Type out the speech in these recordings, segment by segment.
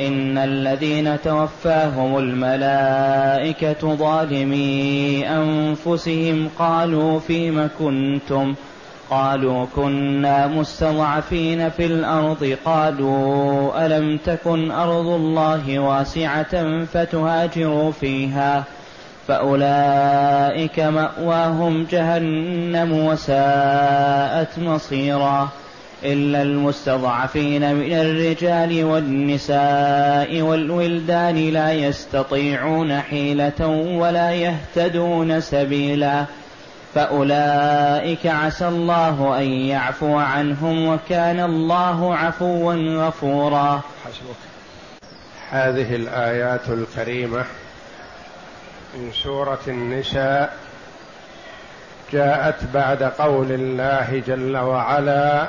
إن الذين توفاهم الملائكة ظالمي أنفسهم قالوا فيم كنتم؟ قالوا كنا مستضعفين في الأرض. قالوا ألم تكن أرض الله واسعة فتهاجروا فيها؟ فأولئك مأواهم جهنم وساءت مصيرا. إلا المستضعفين من الرجال والنساء والولدان لا يستطيعون حيلة ولا يهتدون سبيلا. فأولئك عسى الله أن يعفو عنهم وكان الله عفوا غفورا. هذه الآيات الكريمة من سورة النساء جاءت بعد قول الله جل وعلا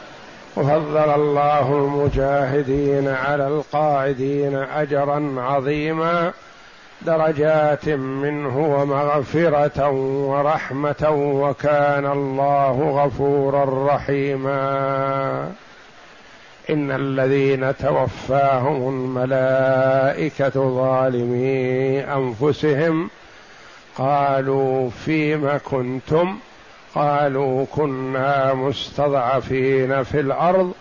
وفضل الله المجاهدين على القاعدين اجرا عظيما درجات منه ومغفرة ورحمة وكان الله غفورا رحيما. إن الذين توفاهم الملائكة ظالمي أنفسهم قالوا فيم كنتم؟ قالوا كنا مستضعفين في الأرض.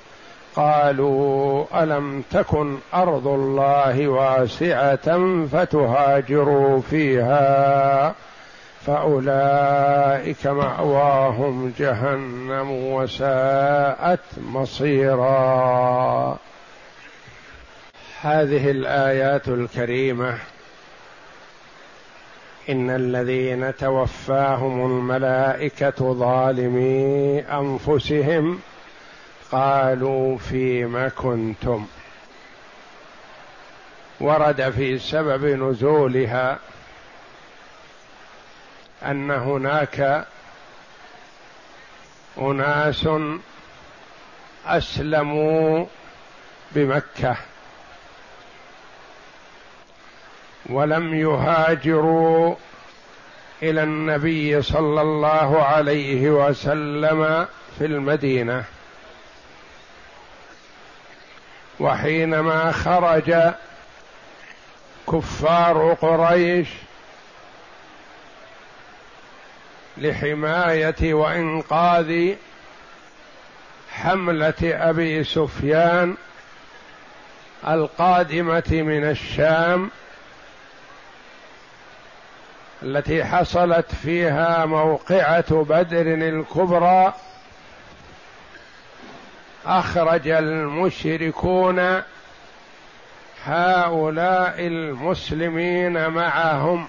قالوا ألم تكن أرض الله واسعة فتهاجروا فيها؟ فأولئك مأواهم جهنم وساءت مصيرا. هذه الآيات الكريمة ان الذين توفاهم الملائكه ظالمي انفسهم قالوا فيم كنتم ورد في سبب نزولها ان هناك اناس اسلموا بمكه ولم يهاجروا إلى النبي صلى الله عليه وسلم في المدينة. وحينما خرج كفار قريش لحماية وإنقاذ حملة أبي سفيان القادمة من الشام التي حصلت فيها موقعة بدر الكبرى أخرج المشركون هؤلاء المسلمين معهم.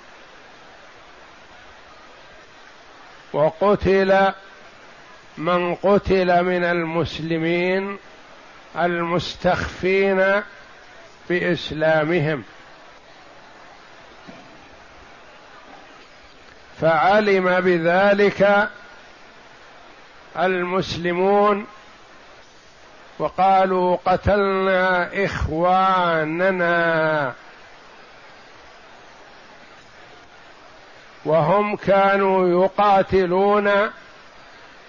وقتل من قتل من المسلمين المستخفين بإسلامهم. فعلم بذلك المسلمون وقالوا قتلنا إخواننا. وهم كانوا يقاتلون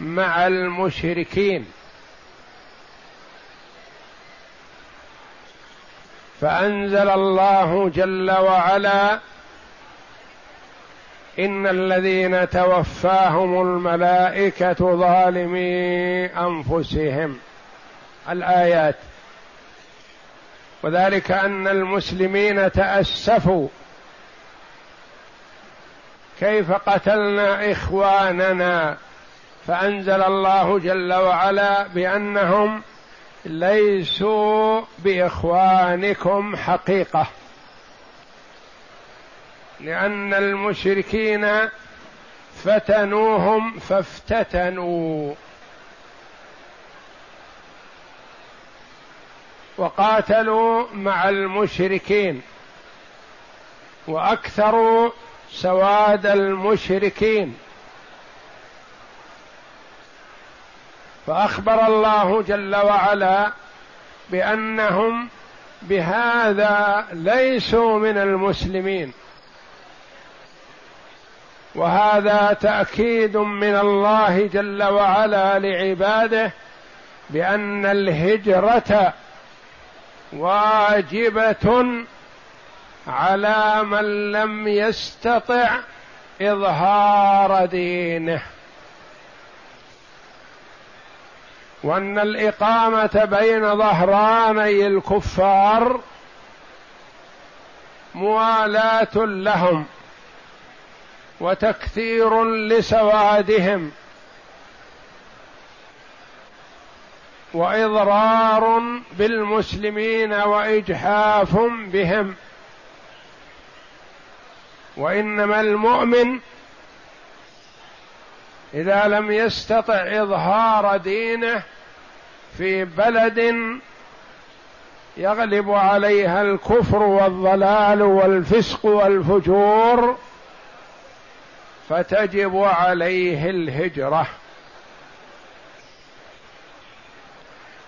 مع المشركين. فأنزل الله جل وعلا إن الذين توفاهم الملائكة ظالمي أنفسهم. الآيات. وذلك أن المسلمين تأسفوا. كيف قتلنا إخواننا؟ فأنزل الله جل وعلا بأنهم ليسوا بإخوانكم حقيقة. لأن المشركين فتنوهم فافتتنوا. وقاتلوا مع المشركين. وأكثروا سواد المشركين. فأخبر الله جل وعلا بأنهم بهذا ليسوا من المسلمين. وهذا تأكيد من الله جل وعلا لعباده بأن الهجرة واجبة على من لم يستطع إظهار دينه. وأن الإقامة بين ظهراني الكفار موالاة لهم. وتكثير لسوادهم. وإضرار بالمسلمين وإجحاف بهم. وإنما المؤمن إذا لم يستطع إظهار دينه في بلد يغلب عليها الكفر والضلال والفسق والفجور فتجب عليه الهجرة.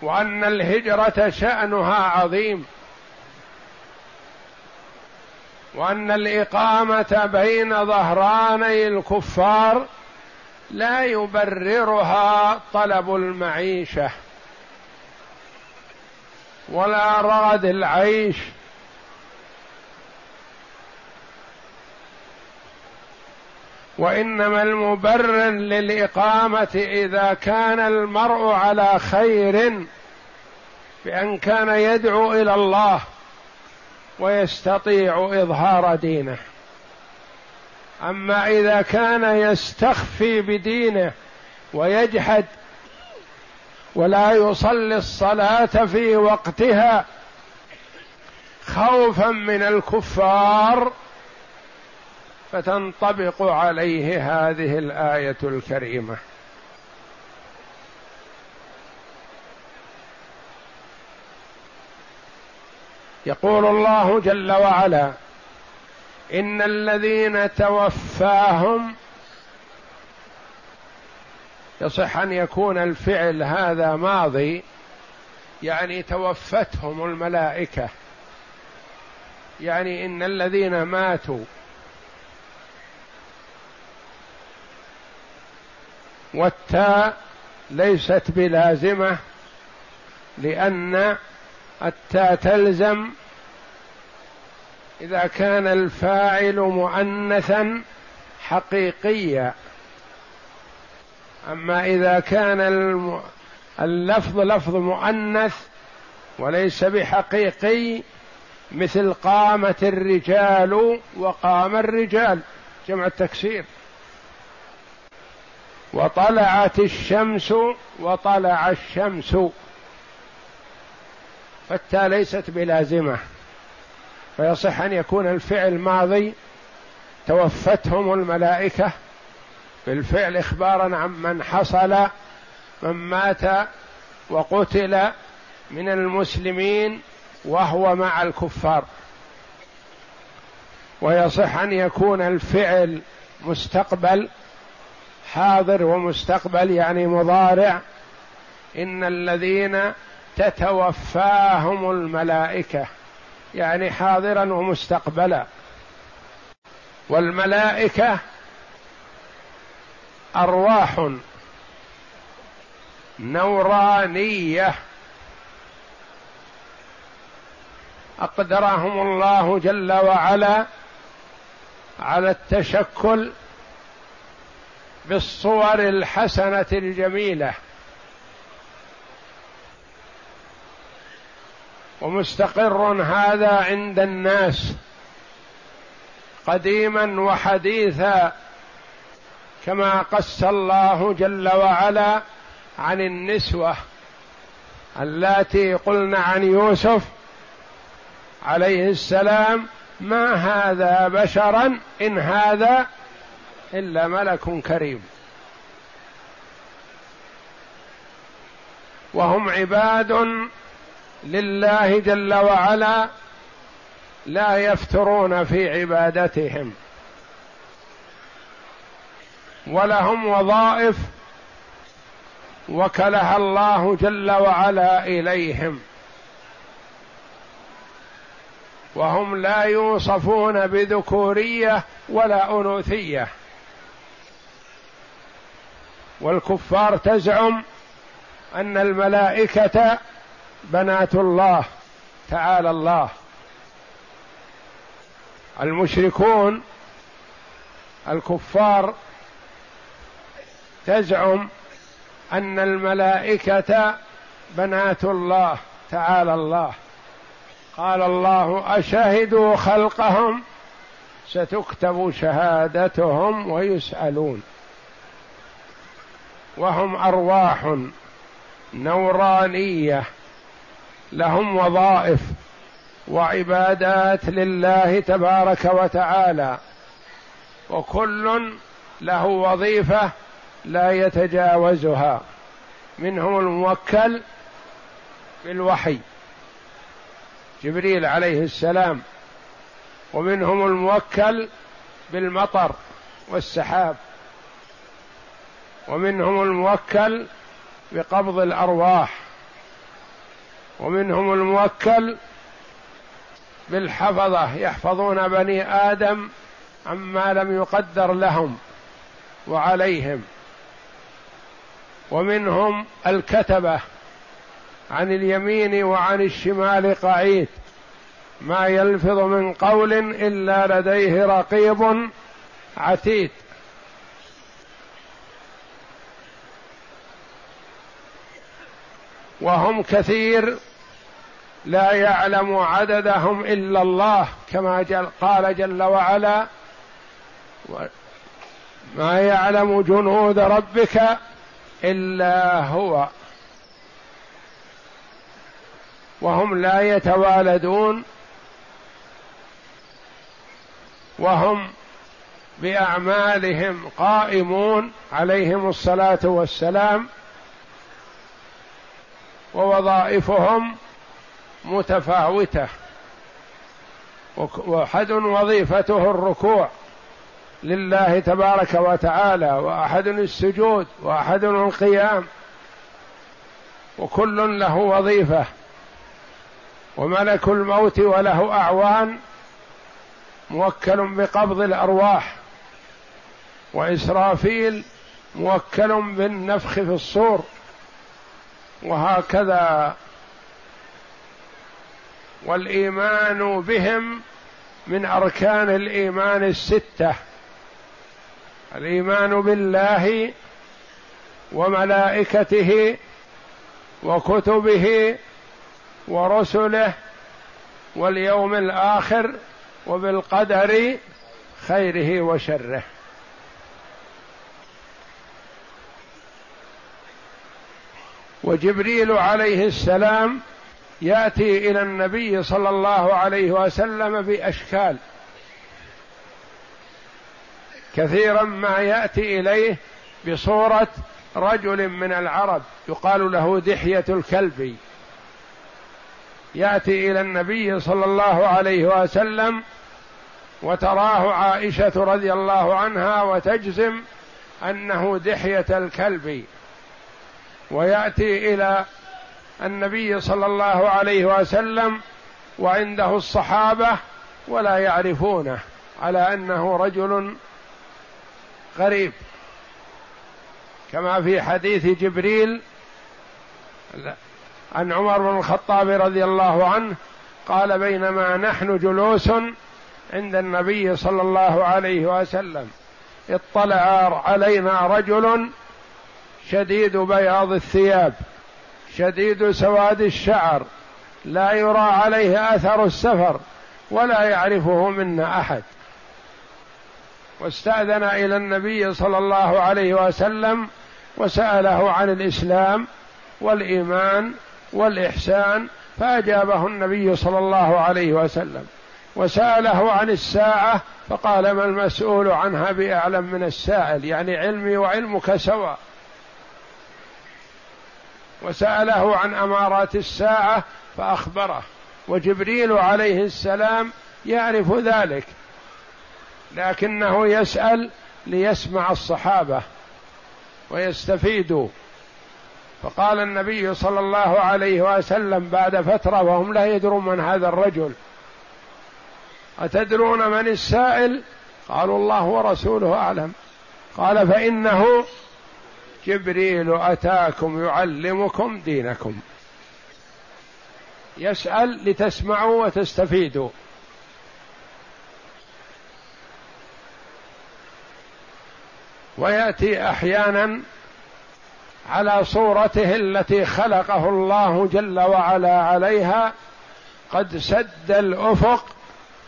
وأن الهجرة شأنها عظيم. وأن الإقامة بين ظهراني الكفار لا يبررها طلب المعيشة. ولا رغد العيش. وإنما المبرر للإقامة إذا كان المرء على خير بأن كان يدعو إلى الله ويستطيع إظهار دينه. أما إذا كان يستخفي بدينه ويجحد ولا يصلي الصلاة في وقتها خوفا من الكفار فتنطبق عليه هذه الآية الكريمة. يقول الله جل وعلا إن الذين توفاهم يصح أن يكون الفعل هذا ماضي يعني توفتهم الملائكة. يعني إن الذين ماتوا والتاء ليست بلازمة لأن التاء تلزم إذا كان الفاعل مؤنثا حقيقيا. أما إذا كان اللفظ لفظ مؤنث وليس بحقيقي مثل قامت الرجال وقام الرجال. جمع التكسير. وطلعت الشمس وطلع الشمس. فالتاء ليست بلازمة. فيصح أن يكون الفعل ماضي. توفتهم الملائكة. بالفعل إخبارا عن من حصل من مات وقتل من المسلمين وهو مع الكفار. ويصح أن يكون الفعل مستقبل. حاضر ومستقبل يعني مضارع إن الذين تتوفاهم الملائكة يعني حاضرا ومستقبلا. والملائكة أرواح نورانية. أقدرهم الله جل وعلا على التشكل بالصور الحسنة الجميلة. ومستقر هذا عند الناس قديما وحديثا كما قص الله جل وعلا عن النسوة اللاتي قلن عن يوسف عليه السلام ما هذا بشرا إن هذا إلا ملك كريم. وهم عباد لله جل وعلا لا يفترون في عبادتهم. ولهم وظائف وكلها الله جل وعلا إليهم. وهم لا يوصفون بذكورية ولا أنوثية. والكفار تزعم أن الملائكة بنات الله تعالى الله. المشركون الكفار تزعم أن الملائكة بنات الله تعالى الله. قال الله أشهدوا خلقهم ستكتب شهادتهم ويسألون. وهم أرواح نورانية لهم وظائف وعبادات لله تبارك وتعالى. وكل له وظيفة لا يتجاوزها. منهم الموكل بالوحي جبريل عليه السلام. ومنهم الموكل بالمطر والسحاب. ومنهم الموكل بقبض الأرواح ومنهم الموكل بالحفظة يحفظون بني آدم عما لم يقدر لهم وعليهم. ومنهم الكتبة عن اليمين وعن الشمال قعيد ما يلفظ من قول إلا لديه رقيب عتيد. وهم كثير لا يعلم عددهم إلا الله كما جل قال جل وعلا ما يعلم جنود ربك إلا هو. وهم لا يتوالدون وهم بأعمالهم قائمون عليهم الصلاة والسلام. ووظائفهم متفاوتة. وأحد وظيفته الركوع لله تبارك وتعالى وأحد السجود وأحد القيام. وكل له وظيفة. وملك الموت وله أعوان موكل بقبض الأرواح. وإسرافيل موكل بالنفخ في الصور. وهكذا والإيمان بهم من أركان الإيمان الستة الإيمان بالله وملائكته وكتبه ورسله واليوم الآخر وبالقدر خيره وشره. وجبريل عليه السلام يأتي إلى النبي صلى الله عليه وسلم بأشكال. كثيرا ما يأتي إليه بصورة رجل من العرب يقال له دحية الكلبي يأتي إلى النبي صلى الله عليه وسلم وتراه عائشة رضي الله عنها وتجزم أنه دحية الكلب. ويأتي إلى النبي صلى الله عليه وسلم وعنده الصحابة ولا يعرفونه على أنه رجل غريب. كما في حديث جبريل عن عمر بن الخطاب رضي الله عنه قال بينما نحن جلوس عند النبي صلى الله عليه وسلم اطلع علينا رجل شديد بياض الثياب شديد سواد الشعر لا يرى عليه أثر السفر ولا يعرفه منا أحد. واستأذن إلى النبي صلى الله عليه وسلم وسأله عن الإسلام والإيمان والإحسان فأجابه النبي صلى الله عليه وسلم. وسأله عن الساعة فقال ما المسؤول عنها بأعلم من السائل يعني علمي وعلمك سواء. وسأله عن أمارات الساعة فأخبره. وجبريل عليه السلام يعرف ذلك لكنه يسأل ليسمع الصحابة ويستفيدوا. فقال النبي صلى الله عليه وسلم بعد فترة وهم لا يدرون من هذا الرجل أتدرون من السائل؟ قالوا الله ورسوله أعلم. قال فإنه جبريل أتاكم يعلمكم دينكم. يسأل لتسمعوا وتستفيدوا. ويأتي أحيانا على صورته التي خلقه الله جل وعلا عليها. قد سد الأفق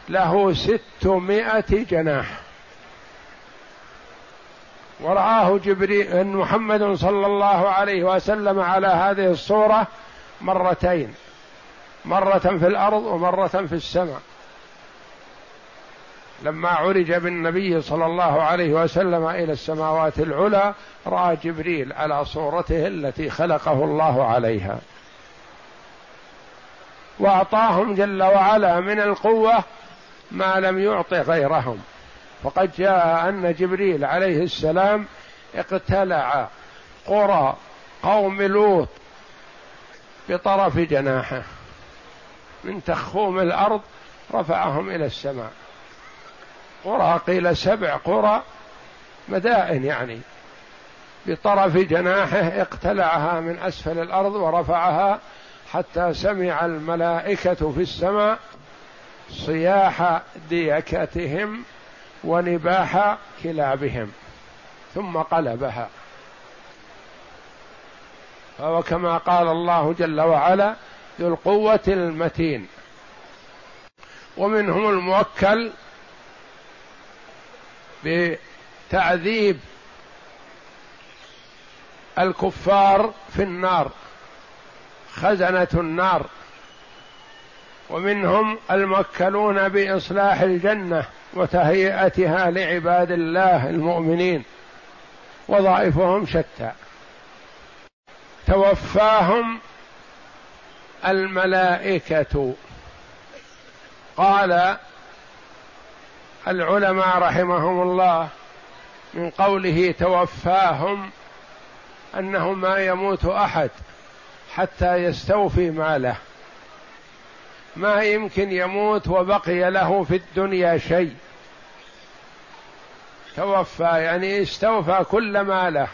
له ستمائة جناح. ورآه جبريل محمد صلى الله عليه وسلم على هذه الصورة مرتين. مرة في الأرض ومرة في السماء. لما عرج بالنبي صلى الله عليه وسلم إلى السماوات العلى رأى جبريل على صورته التي خلقه الله عليها. وأعطاهم جل وعلا من القوة ما لم يعط غيرهم. فقد جاء أن جبريل عليه السلام اقتلع قرى قوم لوط بطرف جناحه. من تخوم الأرض رفعهم إلى السماء. قرى قيل سبع قرى مدائن يعني. بطرف جناحه اقتلعها من أسفل الأرض ورفعها حتى سمع الملائكة في السماء صياح ديكتهم ونباح كلابهم ثم قلبها. فهو كما قال الله جل وعلا ذو القوة المتين. ومنهم الموكل بتعذيب الكفار في النار خزنة النار. ومنهم الموكلون بإصلاح الجنة. وتهيئتها لعباد الله المؤمنين وظائفهم شتى. توفاهم الملائكة. قال العلماء رحمهم الله من قوله توفاهم أنه ما يموت أحد حتى يستوفي ماله. ما يمكن يموت وبقي له في الدنيا شيء. توفى يعني استوفى كل ماله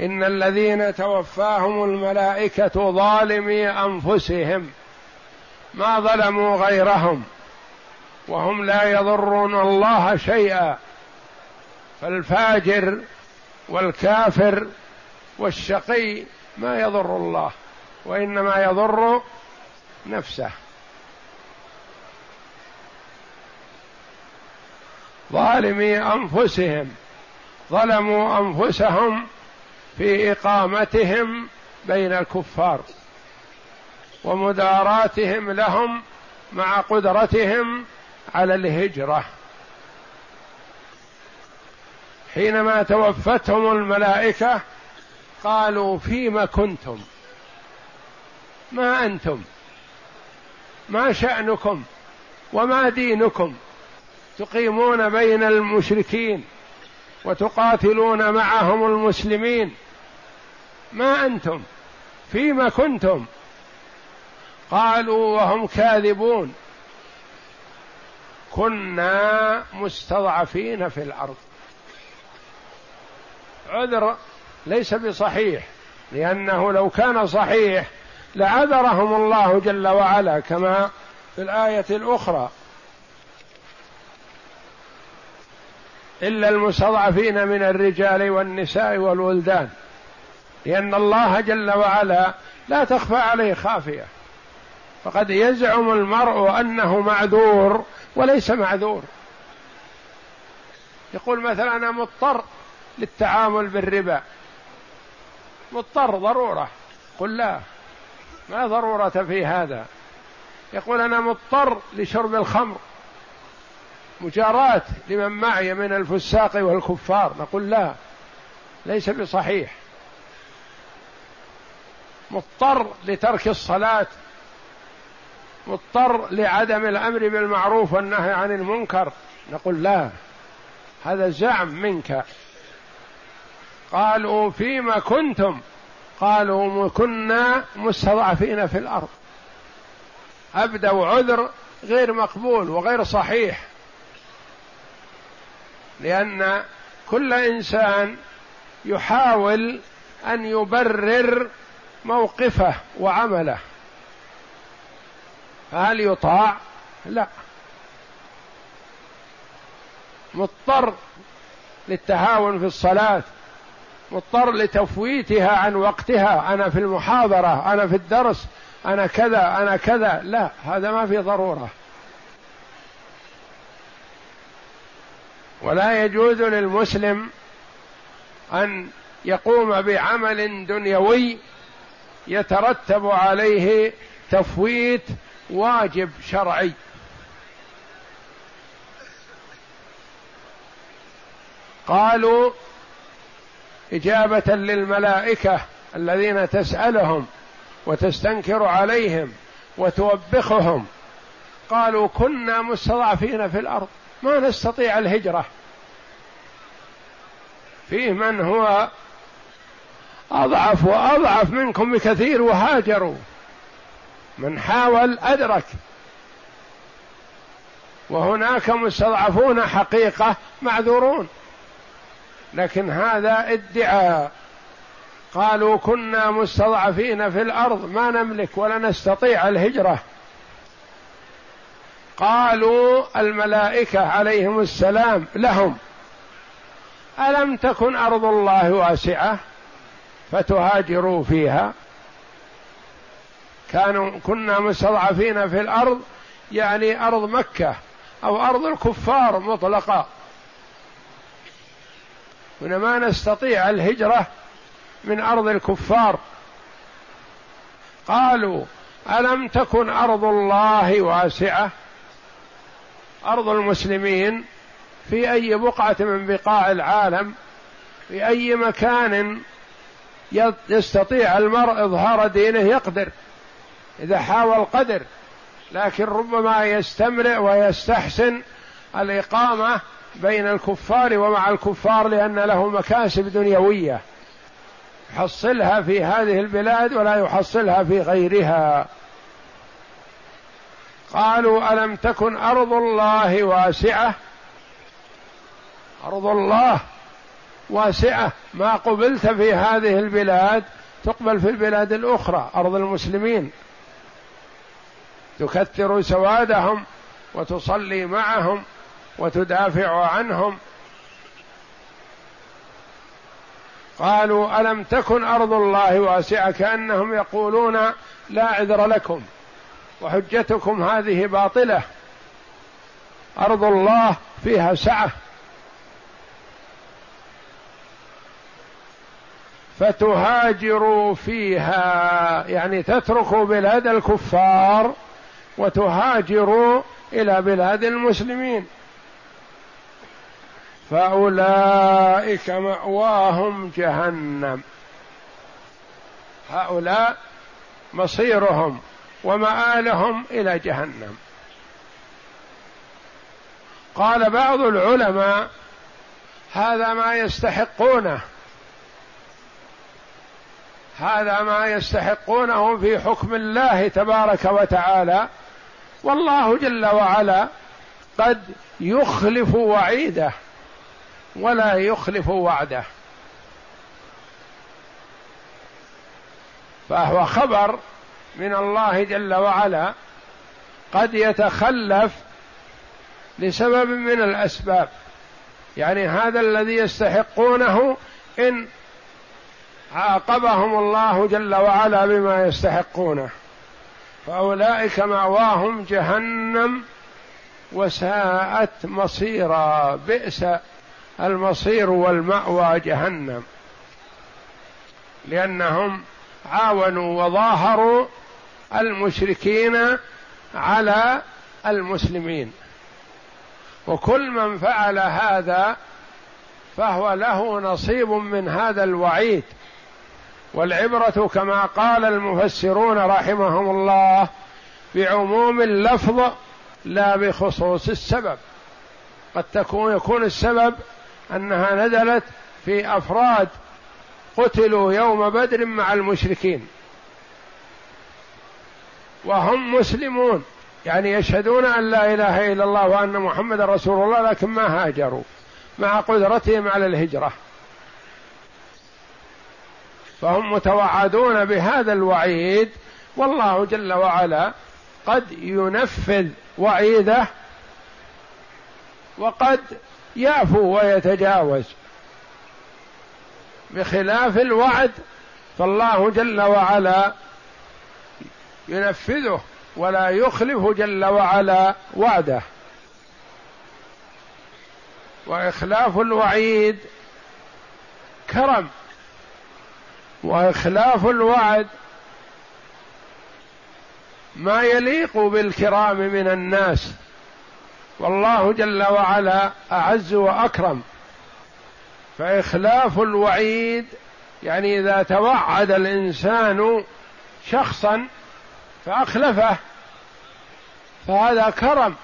إن الذين توفاهم الملائكة ظالمي أنفسهم ما ظلموا غيرهم وهم لا يضرون الله شيئا. فالفاجر والكافر والشقي ما يضر الله وإنما يضر نفسه. ظالمي أنفسهم. ظلموا أنفسهم في إقامتهم بين الكفار ومداراتهم لهم مع قدرتهم على الهجرة. حينما توفتهم الملائكة قالوا فيم كنتم؟ ما أنتم؟ ما شأنكم؟ وما دينكم؟ تقيمون بين المشركين وتقاتلون معهم المسلمين. ما أنتم؟ فيما كنتم. قالوا وهم كاذبون. كنا مستضعفين في الأرض. عذر ليس بصحيح لأنه لو كان صحيح لعذرهم الله جل وعلا كما في الآية الأخرى. إلا المستضعفين من الرجال والنساء والولدان. لأن الله جل وعلا لا تخفى عليه خافية. فقد يزعم المرء أنه معذور وليس معذور. يقول مثلا أنا مضطر للتعامل بالربا. مضطر ضرورة. قل لا ما ضرورة في هذا. يقول أنا مضطر لشرب الخمر. مجاراة لمن معي من الفساق والكفار. نقول لا ليس بصحيح. مضطر لترك الصلاة مضطر لعدم الأمر بالمعروف والنهي عن المنكر. نقول لا هذا زعم منك. قالوا فيما كنتم؟ قالوا كنا مستضعفين في الأرض. أبدوا عذر غير مقبول وغير صحيح. لأن كل إنسان يحاول أن يبرر موقفه وعمله. فهل يطاع؟ لا. مضطر للتهاون في الصلاة مضطر لتفويتها عن وقتها. أنا في المحاضرة أنا في الدرس أنا كذا أنا كذا. لا هذا ما في ضرورة. ولا يجوز للمسلم أن يقوم بعمل دنيوي يترتب عليه تفويت واجب شرعي. قالوا إجابة للملائكة الذين تسألهم وتستنكر عليهم وتوبخهم قالوا كنا مستضعفين في الأرض. ما نستطيع الهجرة. فيه من هو أضعف وأضعف منكم بكثير وهاجروا. من حاول أدرك. وهناك مستضعفون حقيقة معذورون. لكن هذا ادعاء. قالوا كنا مستضعفين في الأرض ما نملك ولا نستطيع الهجرة. قالوا الملائكة عليهم السلام لهم. ألم تكن أرض الله واسعة فتهاجروا فيها؟ كانوا كنا مستضعفين في الأرض يعني أرض مكة أو أرض الكفار مطلقة. هنا ما نستطيع الهجرة من أرض الكفار. قالوا ألم تكن أرض الله واسعة؟ أرض المسلمين في أي بقعة من بقاع العالم في أي مكان يستطيع المرء إظهار دينه يقدر إذا حاول قدر لكن ربما يستمرئ ويستحسن الإقامة بين الكفار ومع الكفار لأن له مكاسب دنيوية. يحصلها في هذه البلاد ولا يحصلها في غيرها. قالوا ألم تكن أرض الله واسعة؟ أرض الله واسعة. ما قبلت في هذه البلاد تقبل في البلاد الأخرى أرض المسلمين. تكثر سوادهم وتصلي معهم وتدافع عنهم. قالوا ألم تكن أرض الله واسعة؟ كأنهم يقولون لا عذر لكم. وحجتكم هذه باطلة. أرض الله فيها سعة. فتهاجروا فيها يعني تتركوا بلاد الكفار وتهاجروا إلى بلاد المسلمين. فأولئك مأواهم جهنم. هؤلاء مصيرهم. ومآلهم إلى جهنم. قال بعض العلماء هذا ما يستحقونه. هذا ما يستحقونه في حكم الله تبارك وتعالى. والله جل وعلا قد يخلف وعيده ولا يخلف وعده. فهو خبر من الله جل وعلا قد يتخلف لسبب من الأسباب. يعني هذا الذي يستحقونه إن عاقبهم الله جل وعلا بما يستحقونه. فأولئك مأواهم جهنم وساءت مصيرا. بئس المصير والمأوى جهنم. لأنهم عاونوا وظاهروا المشركين على المسلمين. وكل من فعل هذا فهو له نصيب من هذا الوعيد. والعبرة كما قال المفسرون رحمهم الله بعموم اللفظ لا بخصوص السبب. قد تكون يكون السبب أنها نزلت في أفراد قتلوا يوم بدر مع المشركين. وهم مسلمون. يعني يشهدون أن لا إله إلا الله وأن محمد رسول الله لكن ما هاجروا مع قدرتهم على الهجرة. فهم متوعدون بهذا الوعيد. والله جل وعلا قد ينفذ وعيده وقد يعفو ويتجاوز. بخلاف الوعد فالله جل وعلا ينفذه ولا يخلف جل وعلا وعده. وإخلاف الوعيد كرم. وإخلاف الوعد ما يليق بالكرام من الناس. والله جل وعلا أعز وأكرم. فإخلاف الوعيد يعني إذا توعد الإنسان شخصا فأخلفه. فهذا كرم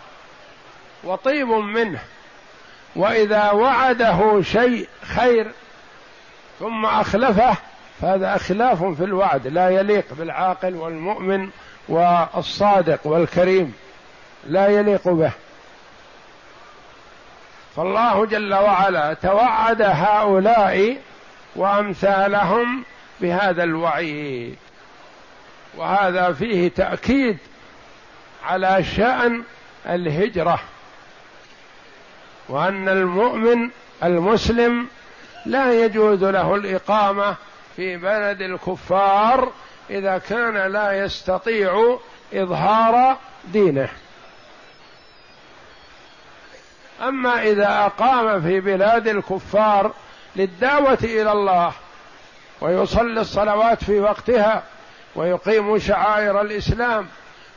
وطيب منه. وإذا وعده شيء خير ثم أخلفه فهذا إخلاف في الوعد. لا يليق بالعاقل والمؤمن والصادق والكريم. لا يليق به. فالله جل وعلا توعد هؤلاء وأمثالهم بهذا الوعيد. وهذا فيه تأكيد على شأن الهجرة وأن المؤمن المسلم لا يجوز له الإقامة في بلد الكفار إذا كان لا يستطيع إظهار دينه. أما إذا أقام في بلاد الكفار للدعوة إلى الله ويصلي الصلوات في وقتها ويقيم شعائر الإسلام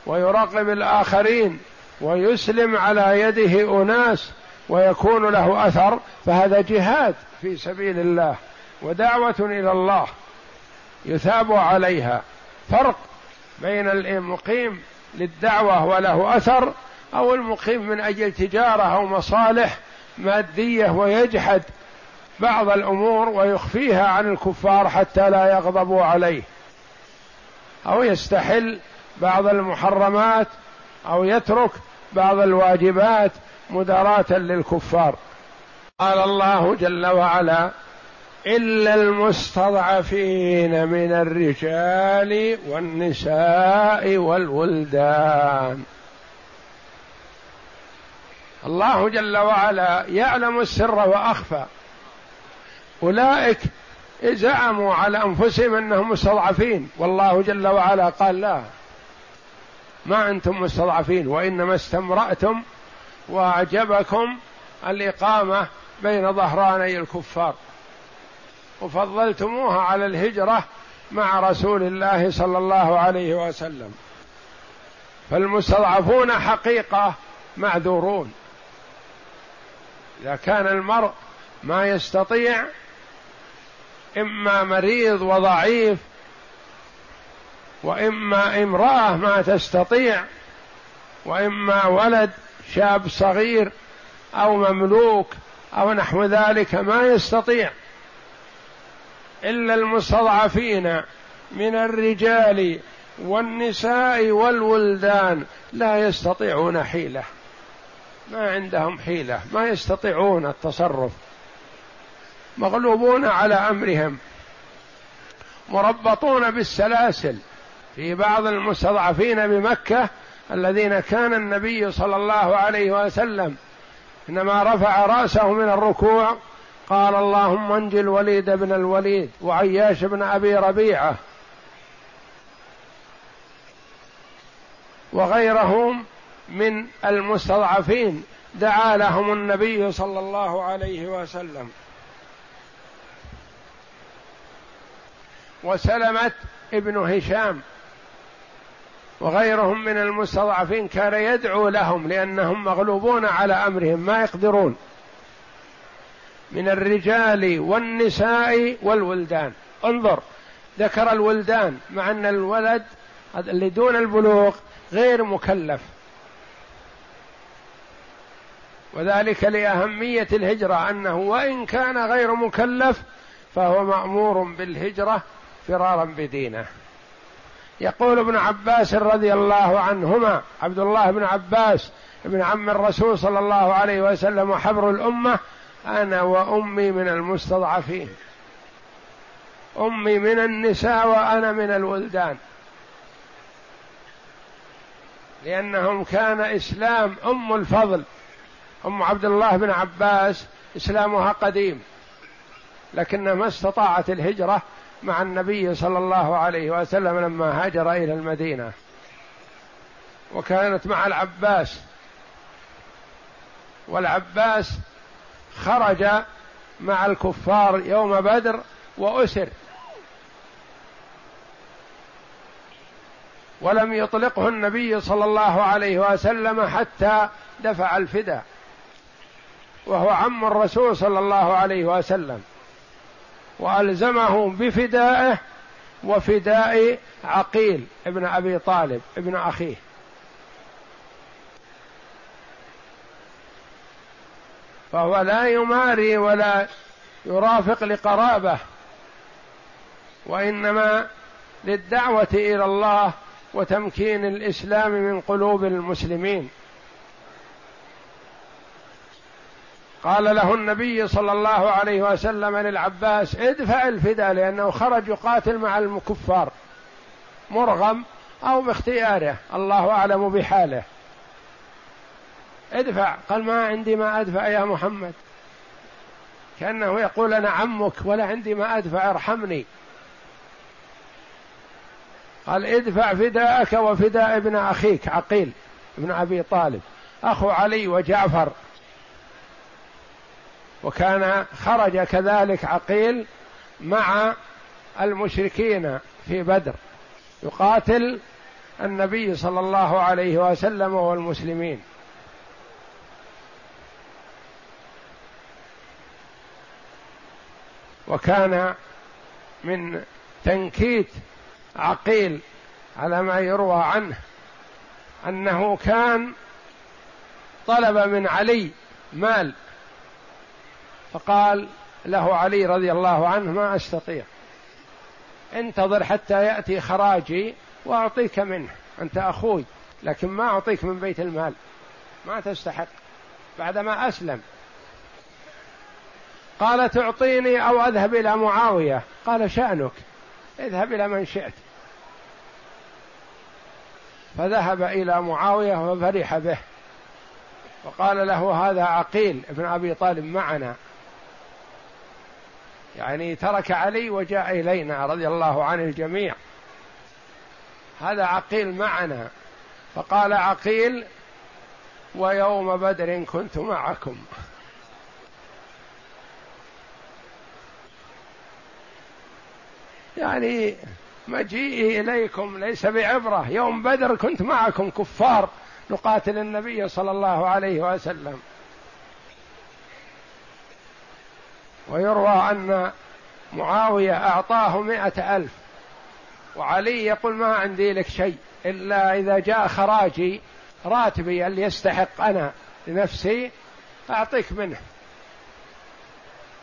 ويراقب الآخرين ويسلم على يده أناس ويكون له أثر فهذا جهاد في سبيل الله ودعوة إلى الله يثاب عليها. فرق بين المقيم للدعوة وله أثر أو المقيم من أجل تجارة أو مصالح مادية ويجحد بعض الأمور ويخفيها عن الكفار حتى لا يغضبوا عليه. أو يستحل بعض المحرمات أو يترك بعض الواجبات مداراة للكفار. قال الله جل وعلا إلا المستضعفين من الرجال والنساء والولدان. الله جل وعلا يعلم السر وأخفى. أولئك زعموا على أنفسهم أنهم مستضعفين. والله جل وعلا قال لا. ما أنتم مستضعفين وإنما استمرأتم وأعجبكم الإقامة بين ظهراني الكفار. وفضلتموها على الهجرة مع رسول الله صلى الله عليه وسلم. فالمستضعفون حقيقة معذورون. إذا كان المرء ما يستطيع إما مريض وضعيف وإما امرأة ما تستطيع وإما ولد شاب صغير أو مملوك أو نحو ذلك ما يستطيع. إلا المستضعفين من الرجال والنساء والولدان لا يستطيعون حيلة. ما عندهم حيلة ما يستطيعون التصرف. مغلوبون على أمرهم مربطون بالسلاسل في بعض المستضعفين بمكة الذين كان النبي صلى الله عليه وسلم إنما رفع رأسه من الركوع قال اللهم انجي الوليد بن الوليد وعياش بن أبي ربيعة وغيرهم من المستضعفين دعا لهم النبي صلى الله عليه وسلم. وسلمت ابن هشام. وغيرهم من المستضعفين كان يدعو لهم لأنهم مغلوبون على أمرهم ما يقدرون. من الرجال والنساء والولدان. انظر ذكر الولدان مع أن الولد اللي دون البلوغ غير مكلف. وذلك لأهمية الهجرة أنه وإن كان غير مكلف فهو مأمور بالهجرة فرارا بدينه. يقول ابن عباس رضي الله عنهما عبد الله بن عباس ابن عم الرسول صلى الله عليه وسلم وحبر الأمة أنا وأمي من المستضعفين. أمي من النساء وأنا من الولدان. لأنهم كان إسلام أم الفضل. أم عبد الله بن عباس إسلامها قديم لكنها ما استطاعت الهجرة مع النبي صلى الله عليه وسلم لما هاجر إلى المدينة. وكانت مع العباس. والعباس خرج مع الكفار يوم بدر وأسر. ولم يطلقه النبي صلى الله عليه وسلم حتى دفع الفداء وهو عم الرسول صلى الله عليه وسلم. والزمه بفدائه وفداء عقيل ابن أبي طالب ابن أخيه. فهو لا يماري ولا يرافق لقرابة وإنما للدعوة إلى الله وتمكين الإسلام من قلوب المسلمين. قال له النبي صلى الله عليه وسلم للعباس ادفع الفداء لأنه خرج يقاتل مع الكفار. مرغم أو باختياره الله أعلم بحاله. ادفع قال ما عندي ما أدفع يا محمد. كأنه يقول أنا عمك ولا عندي ما أدفع ارحمني. قال ادفع فداءك وفداء ابن أخيك عقيل ابن أبي طالب. أخو علي وجعفر. وكان خرج كذلك عقيل مع المشركين في بدر يقاتل النبي صلى الله عليه وسلم والمسلمين وكان من تنكيت عقيل على ما يروى عنه أنه كان طلب من علي مال فقال له علي رضي الله عنه ما أستطيع. انتظر حتى يأتي خراجي وأعطيك منه. أنت أخوي لكن ما أعطيك من بيت المال. ما تستحق. بعدما أسلم. قال تعطيني أو أذهب إلى معاوية. قال شأنك. اذهب إلى من شئت. فذهب إلى معاوية وفرح به. وقال له هذا عقيل ابن أبي طالب معنا. يعني ترك علي وجاء إلينا رضي الله عن الجميع. هذا عقيل معنا. فقال عقيل ويوم بدر كنت معكم. يعني مجيئي إليكم ليس بعبرة. يوم بدر كنت معكم كفار نقاتل النبي صلى الله عليه وسلم. ويروى أن معاوية أعطاه مئة ألف وعلي يقول ما عندي لك شيء إلا إذا جاء خراجي راتبي اللي يستحق أنا لنفسي أعطيك منه.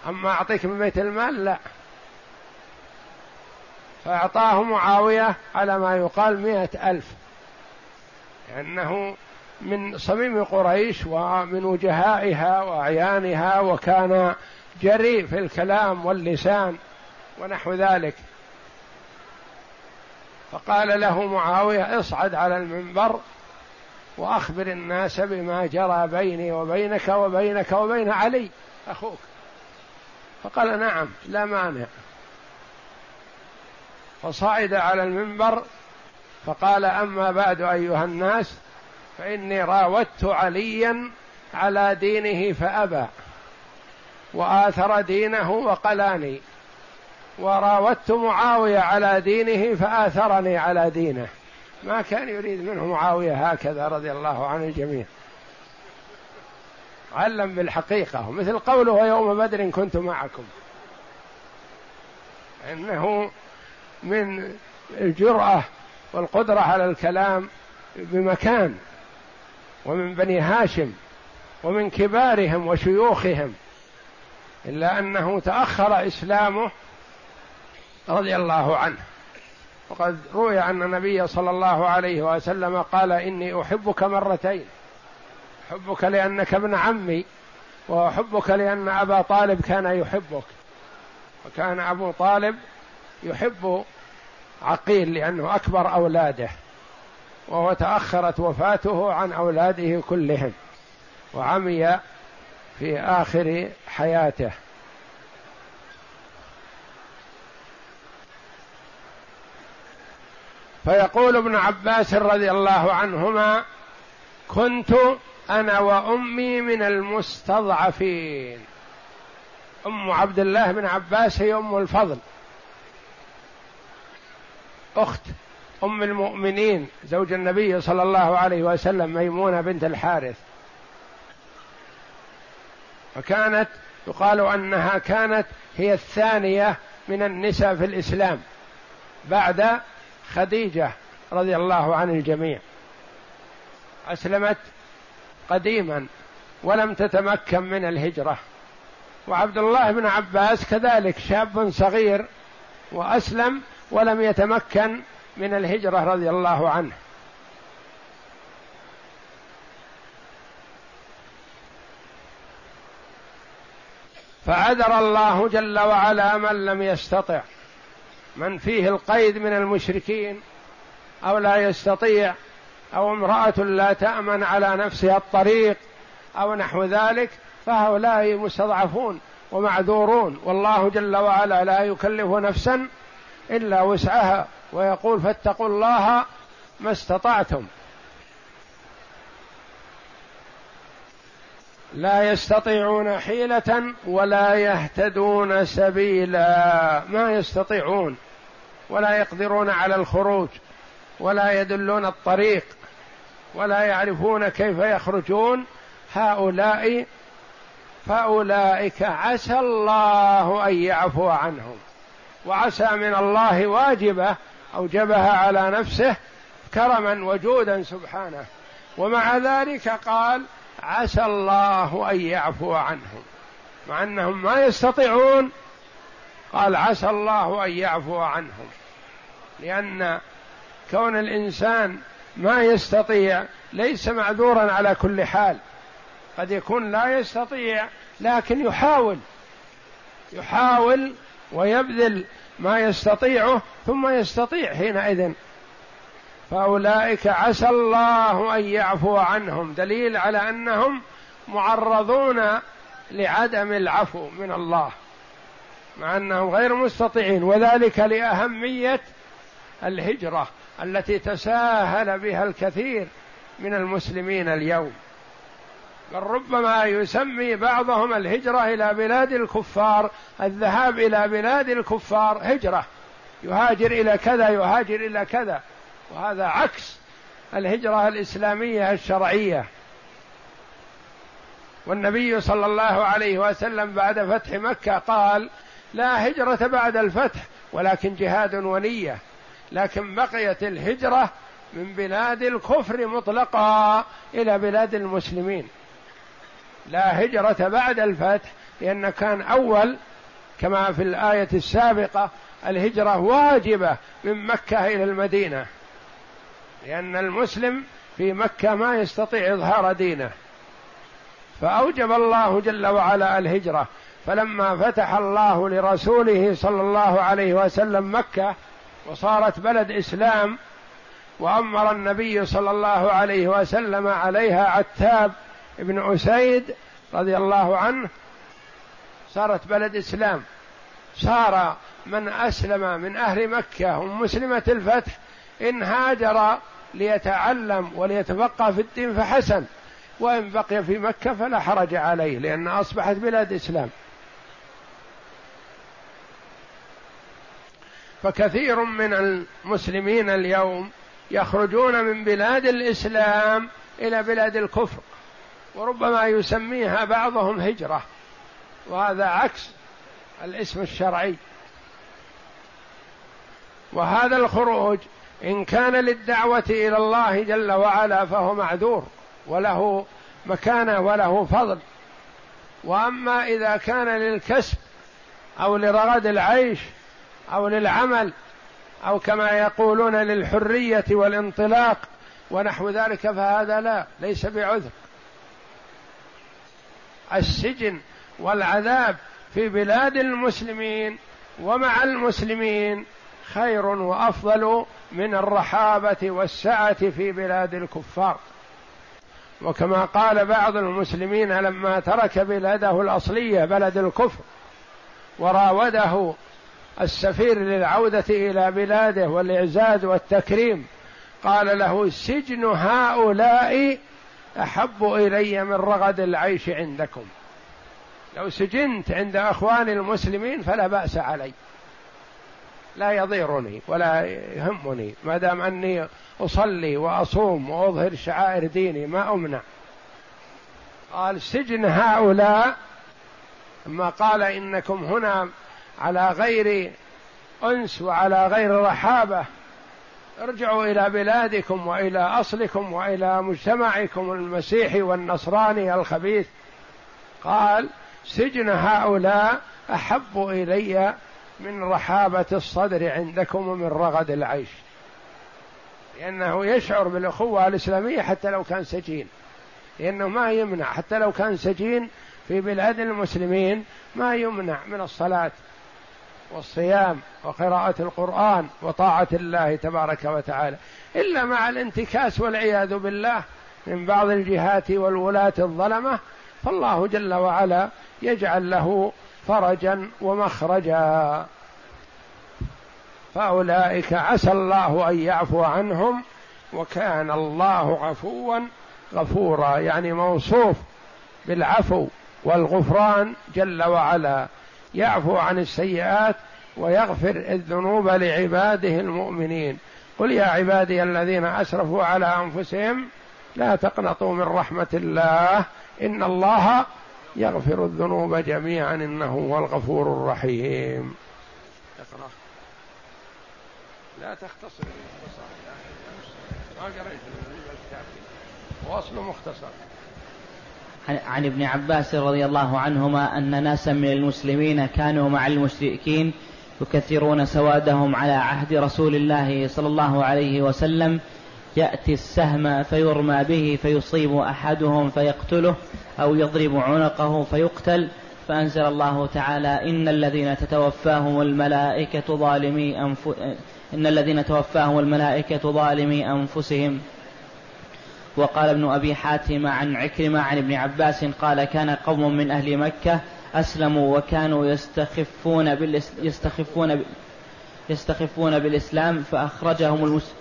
أما أعطيك من بيت المال لا. فأعطاه معاوية على ما يقال مئة ألف. لأنه من صميم قريش ومن وجهائها وأعيانها وكان جريء في الكلام واللسان ونحو ذلك. فقال له معاوية اصعد على المنبر وأخبر الناس بما جرى بيني وبينك وبينك وبين علي أخوك. فقال نعم لا مانع. فصعد على المنبر فقال أما بعد أيها الناس فإني راودت عليا على دينه فأبى. وآثر دينه وقلاني. وراودت معاوية على دينه فآثرني على دينه. ما كان يريد منه معاوية هكذا رضي الله عن الجميع علم بالحقيقة مثل قوله يوم بدر كنت معكم. إنه من الجرأة والقدرة على الكلام بمكان ومن بني هاشم ومن كبارهم وشيوخهم. إلا أنه تأخر إسلامه رضي الله عنه. وقد روي أن النبي صلى الله عليه وسلم قال إني أحبك مرتين. أحبك لأنك ابن عمي وأحبك لأن أبا طالب كان يحبك. وكان أبو طالب يحب عقيل لأنه أكبر أولاده. وهو تأخرت وفاته عن أولاده كلهم. وعمي في آخر حياته. فيقول ابن عباس رضي الله عنهما كنت أنا وأمي من المستضعفين. أم عبد الله بن عباس هي أم الفضل. أخت أم المؤمنين زوج النبي صلى الله عليه وسلم ميمونة بنت الحارث. فكانت يقال أنها كانت هي الثانية من النساء في الإسلام بعد خديجة رضي الله عن الجميع. أسلمت قديما ولم تتمكن من الهجرة. وعبد الله بن عباس كذلك شاب صغير وأسلم ولم يتمكن من الهجرة رضي الله عنه. فعذر الله جل وعلا من لم يستطع. من فيه القيد من المشركين أو لا يستطيع أو امرأة لا تأمن على نفسها الطريق أو نحو ذلك فهؤلاء مستضعفون ومعذورون. والله جل وعلا لا يكلف نفسا إلا وسعها ويقول فاتقوا الله ما استطعتم. لا يستطيعون حيلة ولا يهتدون سبيلا. ما يستطيعون. ولا يقدرون على الخروج. ولا يدلون الطريق. ولا يعرفون كيف يخرجون. هؤلاء فأولئك عسى الله أن يعفو عنهم. وعسى من الله واجبة أوجبها على نفسه كرما وجودا سبحانه. ومع ذلك قال عسى الله أن يعفو عنهم. مع انهم ما يستطيعون قال عسى الله أن يعفو عنهم. لأن كون الإنسان ما يستطيع ليس معذورا على كل حال. قد يكون لا يستطيع لكن يحاول. يحاول ويبذل ما يستطيعه ثم يستطيع حينئذ. فأولئك عسى الله أن يعفو عنهم. دليل على أنهم معرضون لعدم العفو من الله مع أنهم غير مستطيعين وذلك لأهمية الهجرة التي تساهل بها الكثير من المسلمين اليوم. بل ربما يسمي بعضهم الهجرة إلى بلاد الكفار الذهاب إلى بلاد الكفار هجرة يهاجر إلى كذا يهاجر إلى كذا. وهذا عكس الهجرة الإسلامية الشرعية. والنبي صلى الله عليه وسلم بعد فتح مكة قال لا هجرة بعد الفتح ولكن جهاد ونية. لكن بقيت الهجرة من بلاد الكفر مطلقا إلى بلاد المسلمين. لا هجرة بعد الفتح لأن كان أول كما في الآية السابقة الهجرة واجبة من مكة إلى المدينة. لأن المسلم في مكة ما يستطيع إظهار دينه. فأوجب الله جل وعلا الهجرة. فلما فتح الله لرسوله صلى الله عليه وسلم مكة وصارت بلد إسلام وأمر النبي صلى الله عليه وسلم عليها عتاب بن أسيد رضي الله عنه صارت بلد إسلام. صار من أسلم من أهل مكة ومسلمة الفتح إن هاجر ليتعلم وليتفقه في الدين فحسن وإن بقي في مكة فلا حرج عليه لأن أصبحت بلاد إسلام. فكثير من المسلمين اليوم يخرجون من بلاد الإسلام إلى بلاد الكفر وربما يسميها بعضهم هجرة وهذا عكس الاسم الشرعي. وهذا الخروج إن كان للدعوة إلى الله جل وعلا فهو معذور وله مكانة وله فضل. وأما إذا كان للكسب أو لرغد العيش أو للعمل أو كما يقولون للحرية والانطلاق ونحو ذلك فهذا لا ليس بعذر. السجن والعذاب في بلاد المسلمين ومع المسلمين خير وأفضل من الرحابة والسعة في بلاد الكفار. وكما قال بعض المسلمين لما ترك بلاده الأصلية بلد الكفر وراوده السفير للعودة إلى بلاده والإعزاز والتكريم قال له سجن هؤلاء أحب إلي من رغد العيش عندكم. لو سجنت عند أخواني المسلمين فلا بأس علي. لا يضيرني ولا يهمني ما دام أني أصلي وأصوم وأظهر شعائر ديني ما أمنع. قال سجن هؤلاء ما قال إنكم هنا على غير أنس وعلى غير رحابة. ارجعوا إلى بلادكم وإلى أصلكم وإلى مجتمعكم المسيحي والنصراني الخبيث. قال سجن هؤلاء أحب إلي من رحابة الصدر عندكم ومن رغد العيش. لأنه يشعر بالأخوة الإسلامية حتى لو كان سجين. لأنه ما يمنع حتى لو كان سجين في بلاد المسلمين ما يمنع من الصلاة والصيام وقراءة القرآن وطاعة الله تبارك وتعالى. إلا مع الانتكاس والعياذ بالله من بعض الجهات والولاة الظلمة فالله جل وعلا يجعل له فرجا ومخرجا. فأولئك عسى الله أن يعفو عنهم وكان الله عفوا غفورا يعني موصوف بالعفو والغفران جل وعلا. يعفو عن السيئات ويغفر الذنوب لعباده المؤمنين. قل يا عبادي الذين أسرفوا على أنفسهم لا تقنطوا من رحمة الله إن الله يغفر الذنوب جميعا إنه هو الغفور الرحيم. اقرأ. لا تختصر. ما قريت واصل مختصر. عن ابن عباس رضي الله عنهما أن ناسا من المسلمين كانوا مع المشركين يكثرون سوادهم على عهد رسول الله صلى الله عليه وسلم يأتي السهم فيرمى به فيصيب أحدهم فيقتله أو يضرب عنقه فيقتل فأنزل الله تعالى إن الذين تتوفاهم الملائكة ظالمي أنف... إن الذين توفاهم الملائكة ظالمي أنفسهم. وقال ابن أبي حاتم عن عكرمة عن ابن عباس قال كان قوم من أهل مكة أسلموا وكانوا يستخفون بالإس... يستخفون ب... يستخفون بالإسلام فأخرجهم المس...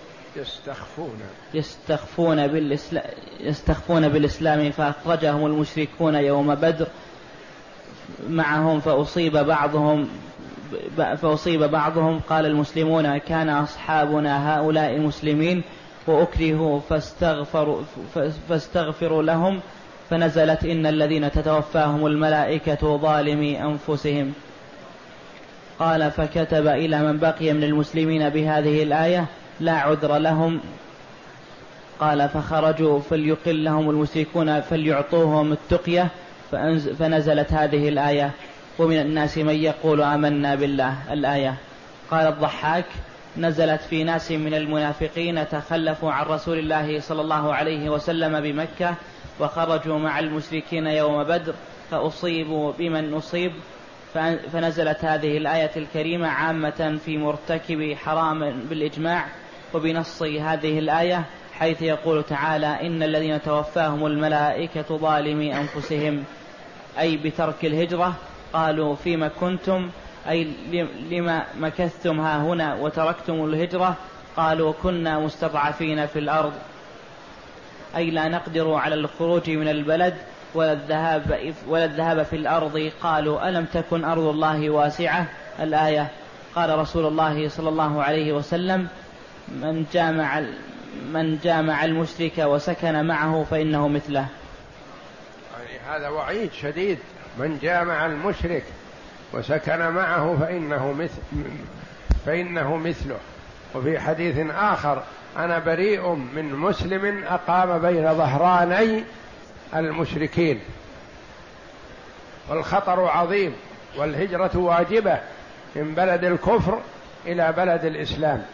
يستخفون. يستخفون بالإسلام يستخفون بالإسلام فأخرجهم المشركون يوم بدر معهم فأصيب بعضهم فأصيب بعضهم. قال المسلمون كان أصحابنا هؤلاء مسلمين وأكرهوا فاستغفروا فاستغفروا لهم فنزلت إن الذين تتوفاهم الملائكة ظالمي أنفسهم. قال فكتب إلى من بقي من المسلمين بهذه الآية لا عذر لهم. قال فخرجوا فليقل لهم المشركون فليعطوهم التقية. فنزلت هذه الآية. ومن الناس من يقول آمنا بالله. الآية. قال الضحاك. نزلت في ناس من المنافقين تخلفوا عن رسول الله صلى الله عليه وسلم بمكة. وخرجوا مع المشركين يوم بدر. فأصيبوا بمن أصيب. فنزلت هذه الآية الكريمة عامة في مرتكب حرام بالإجماع. وبنص هذه الآية حيث يقول تعالى إن الذين توفاهم الملائكة ظالمي أنفسهم. أي بترك الهجرة. قالوا فيما كنتم؟ أي لما مكثتم ها هنا وتركتم الهجرة؟ قالوا كنا مستضعفين في الأرض. أي لا نقدر على الخروج من البلد ولا الذهاب ولا الذهاب في الأرض. قالوا ألم تكن أرض الله واسعة؟ الآية. قال رسول الله صلى الله عليه وسلم من جامع من جامع المشرك وسكن معه فإنه مثله. يعني هذا وعيد شديد. من جامع المشرك وسكن معه فإنه مثل فإنه مثله. وفي حديث آخر أنا بريء من مسلم أقام بين ظهراني المشركين. والخطر عظيم والهجرة واجبة من بلد الكفر إلى بلد الإسلام.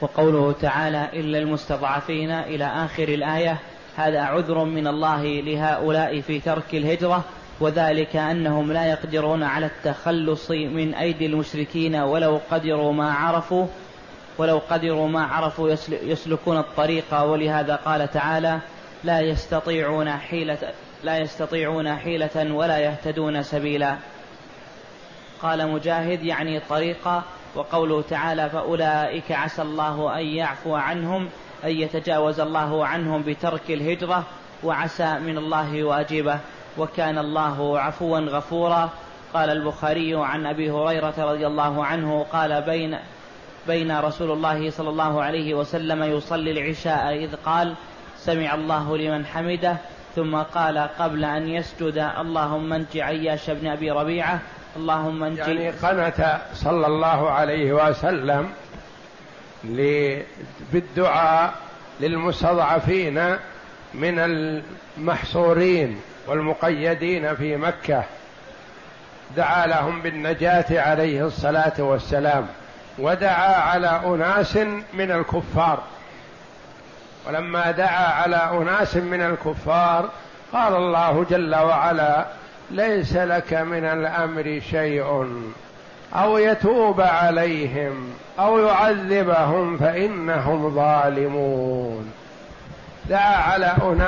وقوله تعالى إلا المستضعفين إلى آخر الآية هذا عذر من الله لهؤلاء في ترك الهجرة وذلك أنهم لا يقدرون على التخلص من أيدي المشركين ولو قدروا ما عرفوا ولو قدروا ما عرفوا يسلكون الطريق. ولهذا قال تعالى لا يستطيعون حيلة لا يستطيعون حيلة ولا يهتدون سبيلا. قال مجاهد يعني طريقا وقوله تعالى فأولئك عسى الله أن يعفو عنهم أن يتجاوز الله عنهم بترك الهجرة وعسى من الله واجبه. وكان الله عفوا غفورا. قال البخاري عن أبي هريرة رضي الله عنه قال بين بين رسول الله صلى الله عليه وسلم يصلي العشاء إذ قال سمع الله لمن حمده. ثم قال قبل أن يسجد اللهم انج عياش بن أبي ربيعة. اللهم انج يعني قنت صلى الله عليه وسلم بالدعاء للمستضعفين من المحصورين والمقيدين في مكة. دعا لهم بالنجاة عليه الصلاة والسلام ودعا على أناس من الكفار. ولما دعا على أناس من الكفار قال الله جل وعلا ليس لك من الأمر شيء. أو يتوب عليهم أو يعذبهم فإنهم ظالمون. دعا على أناس